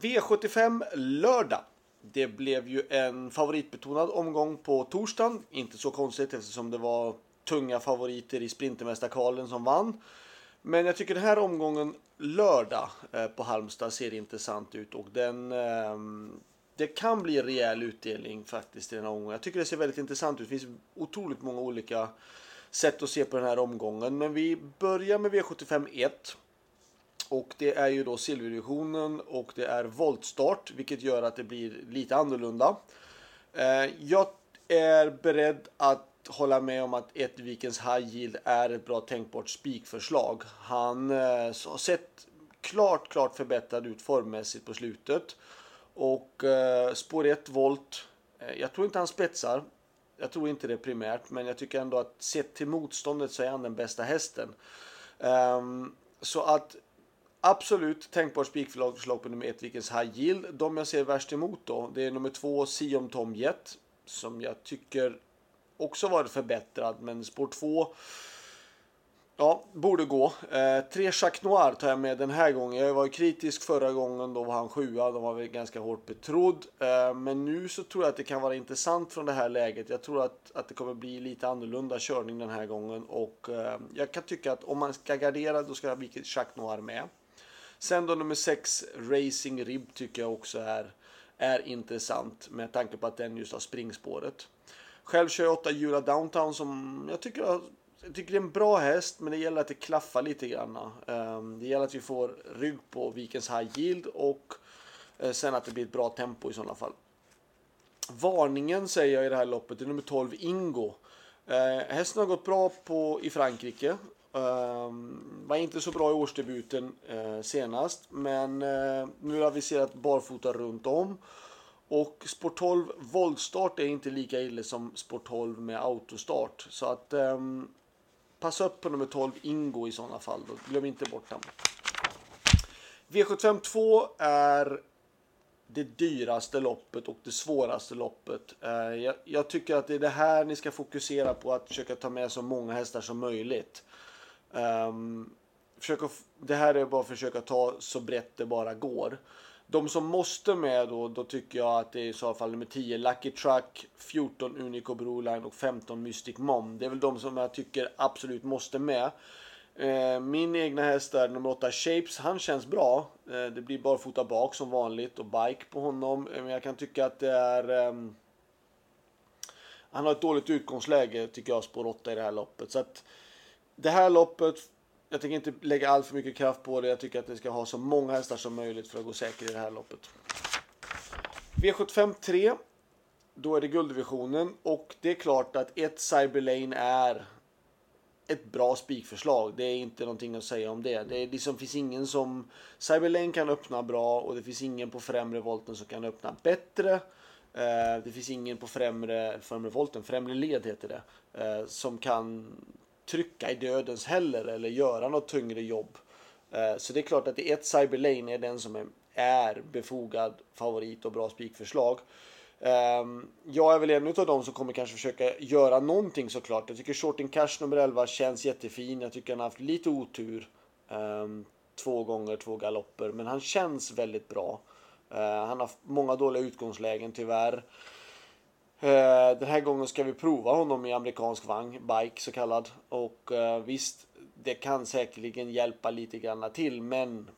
V75 lördag. Det blev ju en favoritbetonad omgång på torsdagen. Inte så konstigt eftersom det var tunga favoriter i Sprintermästarkvalen som vann. Men jag tycker den här omgången lördag eh, på Halmstad ser intressant ut och den eh, det kan bli rejäl utdelning faktiskt i den här omgången. Jag tycker det ser väldigt intressant ut. Det finns otroligt många olika sätt att se på den här omgången. Men vi börjar med V75 1. Och det är ju då silverdivisionen och det är voltstart, vilket gör att det blir lite annorlunda. Eh, jag är beredd att hålla med om att ett Vikens High Yield är ett bra tänkbart spikförslag. Han eh, har sett klart, klart förbättrad ut formmässigt på slutet. Och eh, spår 1 volt. Eh, jag tror inte han spetsar. Jag tror inte det primärt, men jag tycker ändå att sett till motståndet så är han den bästa hästen. Um, så att Absolut tänkbart spikförslag på nummer ett, Vikens High Yield. De jag ser värst emot då, det är nummer två, Siom Tom Jet. Som jag tycker också varit förbättrad, men spår 2 Ja, borde gå. Eh, tre Jacques Noir tar jag med den här gången. Jag var kritisk förra gången, då var han sjua. Då var vi ganska hårt betrodd. Eh, men nu så tror jag att det kan vara intressant från det här läget. Jag tror att, att det kommer bli lite annorlunda körning den här gången. Och eh, jag kan tycka att om man ska gardera, då ska Jacques Noir med. Sen då nummer 6, Racing Rib, tycker jag också är, är intressant med tanke på att den just har springspåret. Själv kör jag 8 Jura Downtown som jag tycker, jag tycker det är en bra häst, men det gäller att det klaffar lite grann. Ehm, det gäller att vi får rygg på Vikens High Yield och eh, sen att det blir ett bra tempo i sådana fall. Varningen säger jag i det här loppet är nummer 12 Ingo. Eh, hästen har gått bra på, i Frankrike ehm, var inte så bra i årsdebuten eh, senast, men eh, nu har vi sett barfota runt om. Och Sport 12 voltstart är inte lika illa som Sport 12 med autostart. Så att eh, passa upp på nummer 12 Ingo i sådana fall. Då. Glöm inte bort den. V75 2 är det dyraste loppet och det svåraste loppet. Eh, jag, jag, tycker att det är det här ni ska fokusera på, att försöka ta med så många hästar som möjligt. Um, försöka, det här är bara att försöka ta så brett det bara går. De som måste med då, då tycker jag att det är i så fall nummer 10 Lucky Truck, 14 Unico Broline och 15 Mystic Mom. Det är väl de som jag tycker absolut måste med. Eh, min egna häst är nummer 8 Shapes. Han känns bra. Eh, det blir bara fota bak som vanligt och bike på honom. Eh, men jag kan tycka att det är... Um, han har ett dåligt utgångsläge tycker jag, spår 8 i det här loppet. Så att det här loppet, jag tänker inte lägga allt för mycket kraft på det. Jag tycker att det ska ha så många hästar som möjligt för att gå säker i det här loppet. V75 3. Då är det gulddivisionen och det är klart att ett Cyberlane är ett bra spikförslag. Det är inte någonting att säga om det. Det liksom, finns ingen som... Cyberlane kan öppna bra och det finns ingen på främre volten som kan öppna bättre. Eh, det finns ingen på främre, främre volten, främre led heter det, eh, som kan trycka i dödens heller eller göra något tyngre jobb. Eh, så det är klart att det är ett Cyberlane är den som är befogad favorit och bra spikförslag. Ehm, jag är väl en av dem som kommer kanske försöka göra någonting såklart. Jag tycker Shorting Cash nummer 11 känns jättefin. Jag tycker han har haft lite otur. Ehm, två gånger, två galopper. Men han känns väldigt bra. Eh, han har haft många dåliga utgångslägen tyvärr. Eh, den här gången ska vi prova honom i amerikansk vagn, bike så kallad. Och eh, visst, det kan säkerligen hjälpa lite grann till, men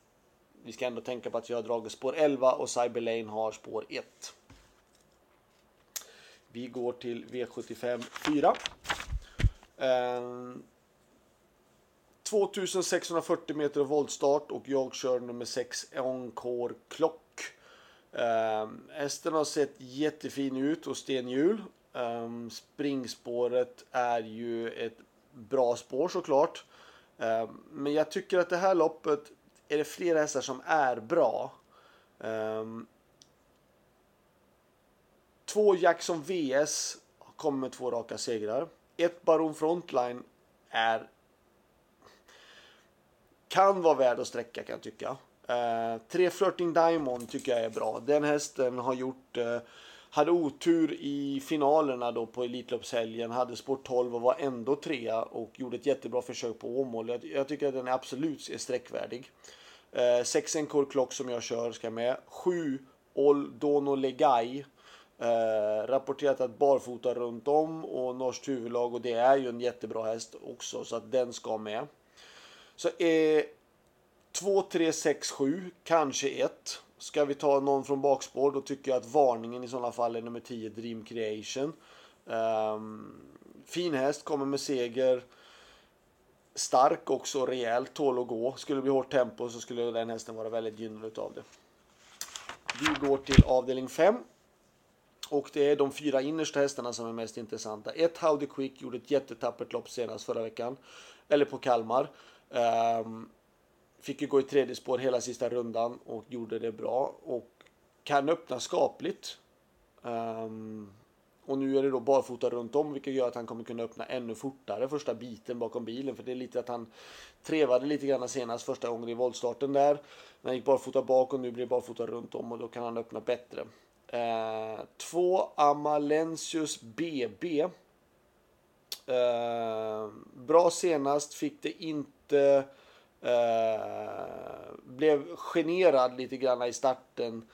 vi ska ändå tänka på att vi har dragit spår 11 och Cyberlane har spår 1. Vi går till V75 4. 2640 meter voltstart och jag kör nummer 6 Encore Clock. Um, hästen har sett jättefin ut och stenhjul. Um, springspåret är ju ett bra spår såklart. Um, men jag tycker att det här loppet är det flera hästar som är bra. Um, två Jackson VS kommer med två raka segrar. Ett Baron Frontline är kan vara värd att sträcka kan jag tycka. Eh, uh, tre Flirting Diamond tycker jag är bra. Den hästen har gjort eh, hade otur i finalerna då på Elitloppshelgen, hade sport 12 och var ändå trea och gjorde ett jättebra försök på Åmål. Jag, jag tycker att den är absolut är sträckvärdig. Eh, 6 Encore Clock som jag kör ska med. 7 Oldono Legai. Eh, rapporterat att barfota runt om och norskt huvudlag och det är ju en jättebra häst också så att den ska med. Så eh, 2, 3, 6, 7, kanske 1. Ska vi ta någon från bakspår då tycker jag att varningen i sådana fall är nummer 10 Dream Creation. Um, fin häst, kommer med seger. Stark också, rejält, tål att gå. Skulle det bli hårt tempo så skulle den hästen vara väldigt gynnad av det. Vi går till avdelning 5. Och det är de fyra innersta hästarna som är mest intressanta. Ett Howdy Quick gjorde ett jättetappert lopp senast förra veckan. Eller på Kalmar. Um, fick ju gå i tredje spår hela sista rundan och gjorde det bra. Och kan öppna skapligt. Um, och nu är det då barfota runt om vilket gör att han kommer kunna öppna ännu fortare första biten bakom bilen. För det är lite att han trevade lite grann senast första gången i voltstarten där. Men han gick barfota bak och nu blir det barfota runt om och då kan han öppna bättre. Eh, två Amalensius BB. Eh, bra senast, fick det inte. Eh, blev generad lite grann i starten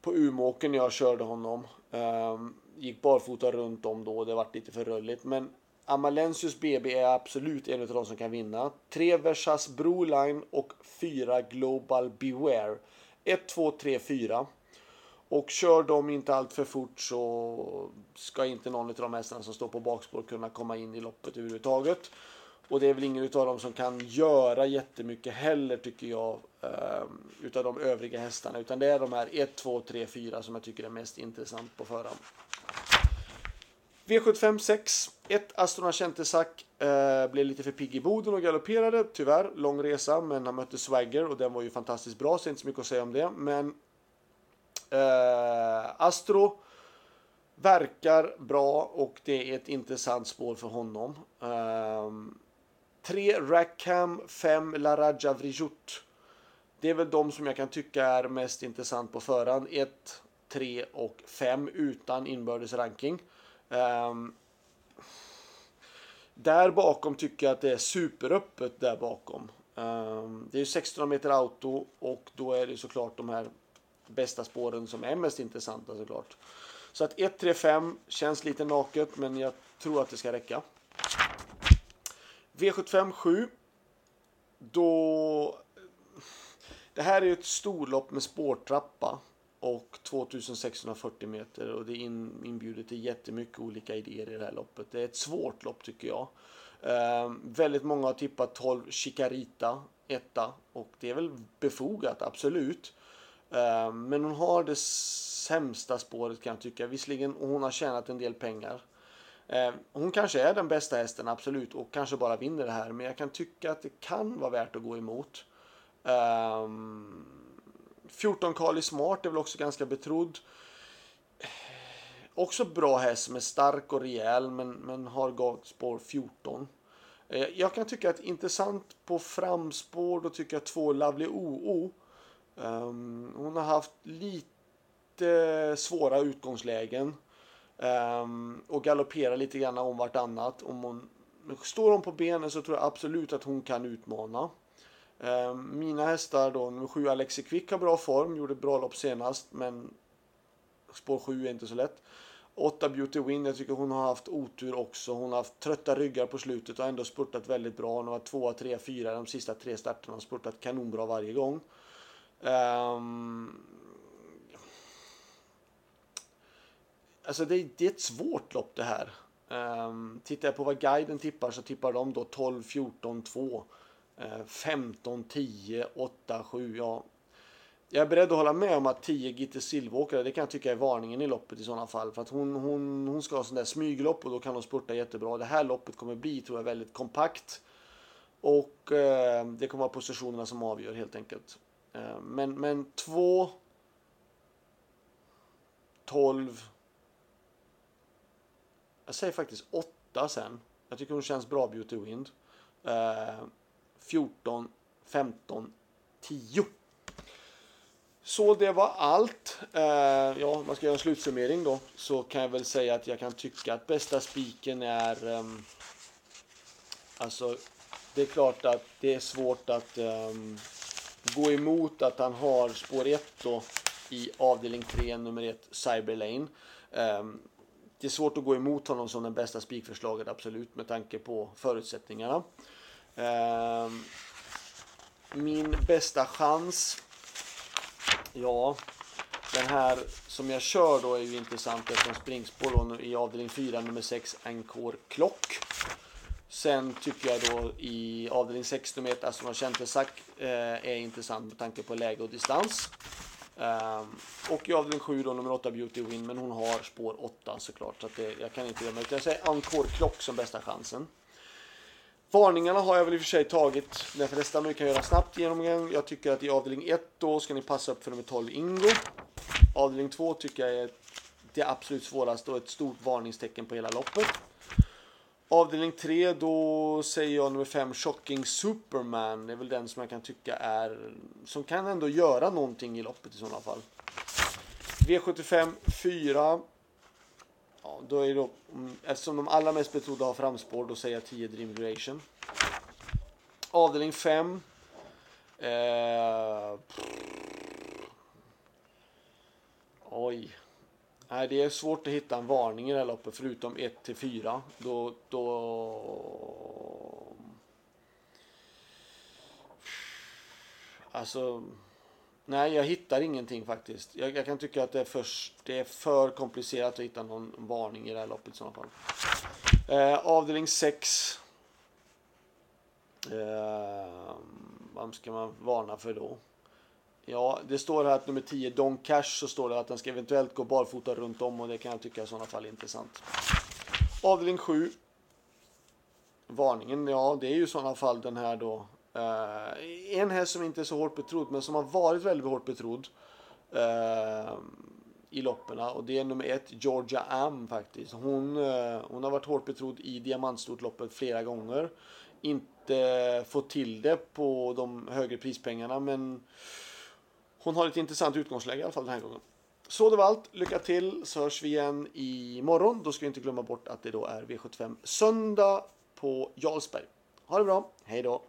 på Umeåker när jag körde honom. Eh, gick barfota runt om då och det vart lite för rulligt. Men Amalensius BB är absolut en av de som kan vinna. 3 Versas Broline och 4 Global Beware. 1, 2, 3, 4. Och kör de inte allt för fort så ska inte någon av de hästarna som står på bakspår kunna komma in i loppet överhuvudtaget. Och det är väl ingen av dem som kan göra jättemycket heller tycker jag. Ehm, utav de övriga hästarna. Utan det är de här 1, 2, 3, 4 som jag tycker är mest intressant på förhand. V75 6. 1 Astrona Kentesak eh, blev lite för pigg i Boden och galopperade. Tyvärr, lång resa, men han mötte Swagger och den var ju fantastiskt bra, så inte så mycket att säga om det. Men eh, Astro verkar bra och det är ett intressant spår för honom. Eh, 3 Rackham, 5 Laraja Vrijut. Det är väl de som jag kan tycka är mest intressant på förhand. 1, 3 och 5 utan inbördes ranking. Um, där bakom tycker jag att det är superöppet där bakom. Um, det är 1600 meter auto och då är det såklart de här bästa spåren som är mest intressanta såklart. Så att 1, 3, 5 känns lite naket men jag tror att det ska räcka. V75 7. Då... Det här är ett storlopp med spårtrappa och 2640 meter och det är inbjuder till jättemycket olika idéer i det här loppet. Det är ett svårt lopp tycker jag. Eh, väldigt många har tippat 12 Chicarita etta och det är väl befogat, absolut. Eh, men hon har det sämsta spåret kan jag tycka. Visserligen hon har tjänat en del pengar. Eh, hon kanske är den bästa hästen, absolut, och kanske bara vinner det här. Men jag kan tycka att det kan vara värt att gå emot. Um, 14 Kali Smart är väl också ganska betrodd. Också bra häst som är stark och rejäl men, men har gått spår 14. Jag kan tycka att intressant på framspår då tycker jag två Lovely OO. Um, ehm, hon har haft lite svåra utgångslägen. Um, och galopperar lite grann om vartannat. Om hon, står hon på benen så tror jag absolut att hon kan utmana. Um, mina hästar då, nummer 7 Alexi Quick har bra form, gjorde bra lopp senast men spår 7 är inte så lätt. 8 Beauty Win, jag tycker hon har haft otur också. Hon har haft trötta ryggar på slutet och ändå spurtat väldigt bra. Hon har varit 2, 3, 4 de sista tre starterna och spurtat kanonbra varje gång. Um, alltså det, det, är ett svårt lopp det här. Um, tittar jag på vad guiden tippar så tippar de då 12, 14, 2. 15, 10, 8, 7. Ja. Jag är beredd att hålla med om att 10 Gitte Silvåkare, det kan jag tycka är varningen i loppet i sådana fall. För att hon, hon, hon ska ha sån där smyglopp och då kan hon spurta jättebra. Det här loppet kommer bli, tror jag, väldigt kompakt. Och eh, det kommer vara positionerna som avgör helt enkelt. Eh, men, men 2 12 jag säger faktiskt 8 sen. Jag tycker hon känns bra, Beauty Wind. Eh, 14, 15, 10. Så det var allt. Uh, ja, man ska göra en slutsummering då. Så kan jag väl säga att jag kan tycka att bästa spiken är... Um, alltså, det är klart att det är svårt att um, gå emot att han har spår 1 då i avdelning 3, nummer 1, Cyberlane. Ehm, det är svårt att gå emot honom som den bästa spikförslaget, absolut, med tanke på förutsättningarna. Ehm, min bästa chans, ja, den här som jag kör då är ju intressant eftersom springspår i avdelning 4, nummer 6, Encore Clock. Sen tycker jag då i avdelning 6 nummer 1, Aston Centersack eh, är intressant med tanke på läge och distans. Um, och i avdelning 7 då nummer 8 Beauty Win, men hon har spår 8 såklart. Så att det, jag kan inte göra mig. Jag säger Encore Clock som bästa chansen. Varningarna har jag väl i och för sig tagit de flesta, men vi kan göra snabbt genomgång. Jag tycker att i avdelning 1 då ska ni passa upp för nummer 12 Ingo. Avdelning 2 tycker jag är det absolut svåraste och ett stort varningstecken på hela loppet. Avdelning 3 då säger jag nummer 5 Shocking Superman. Det är väl den som jag kan tycka är som kan ändå göra någonting i loppet i sådana fall. V75 4. Ja, då är det då, mm, eftersom de allra mest betrodda har framspår då säger jag 10 Dream Duration. Avdelning 5. Eh, oj. Nej, det är svårt att hitta en varning i det här loppet förutom 1 till 4. Då, då... Alltså... Nej, jag hittar ingenting faktiskt. Jag, jag kan tycka att det är, för, det är för komplicerat att hitta någon varning i det här loppet i sådana fall. Eh, avdelning 6. Eh, vad ska man varna för då? Ja, det står här att nummer 10, Don Cash, så står det att den ska eventuellt gå barfota runt om och det kan jag tycka i sådana fall är intressant. Avdelning 7. Varningen, ja det är ju i sådana fall den här då. Eh, en häst som inte är så hårt betrodd men som har varit väldigt hårt betrodd. Eh, i loppen och det är nummer ett Georgia Am faktiskt. Hon, eh, hon har varit hårt betrodd i diamantstortloppet flera gånger. Inte fått till det på de högre prispengarna men hon har ett intressant utgångsläge i alla fall den här gången. Så det var allt. Lycka till så hörs vi igen imorgon. Då ska vi inte glömma bort att det då är V75 söndag på Jarlsberg. Ha det bra. Hej då.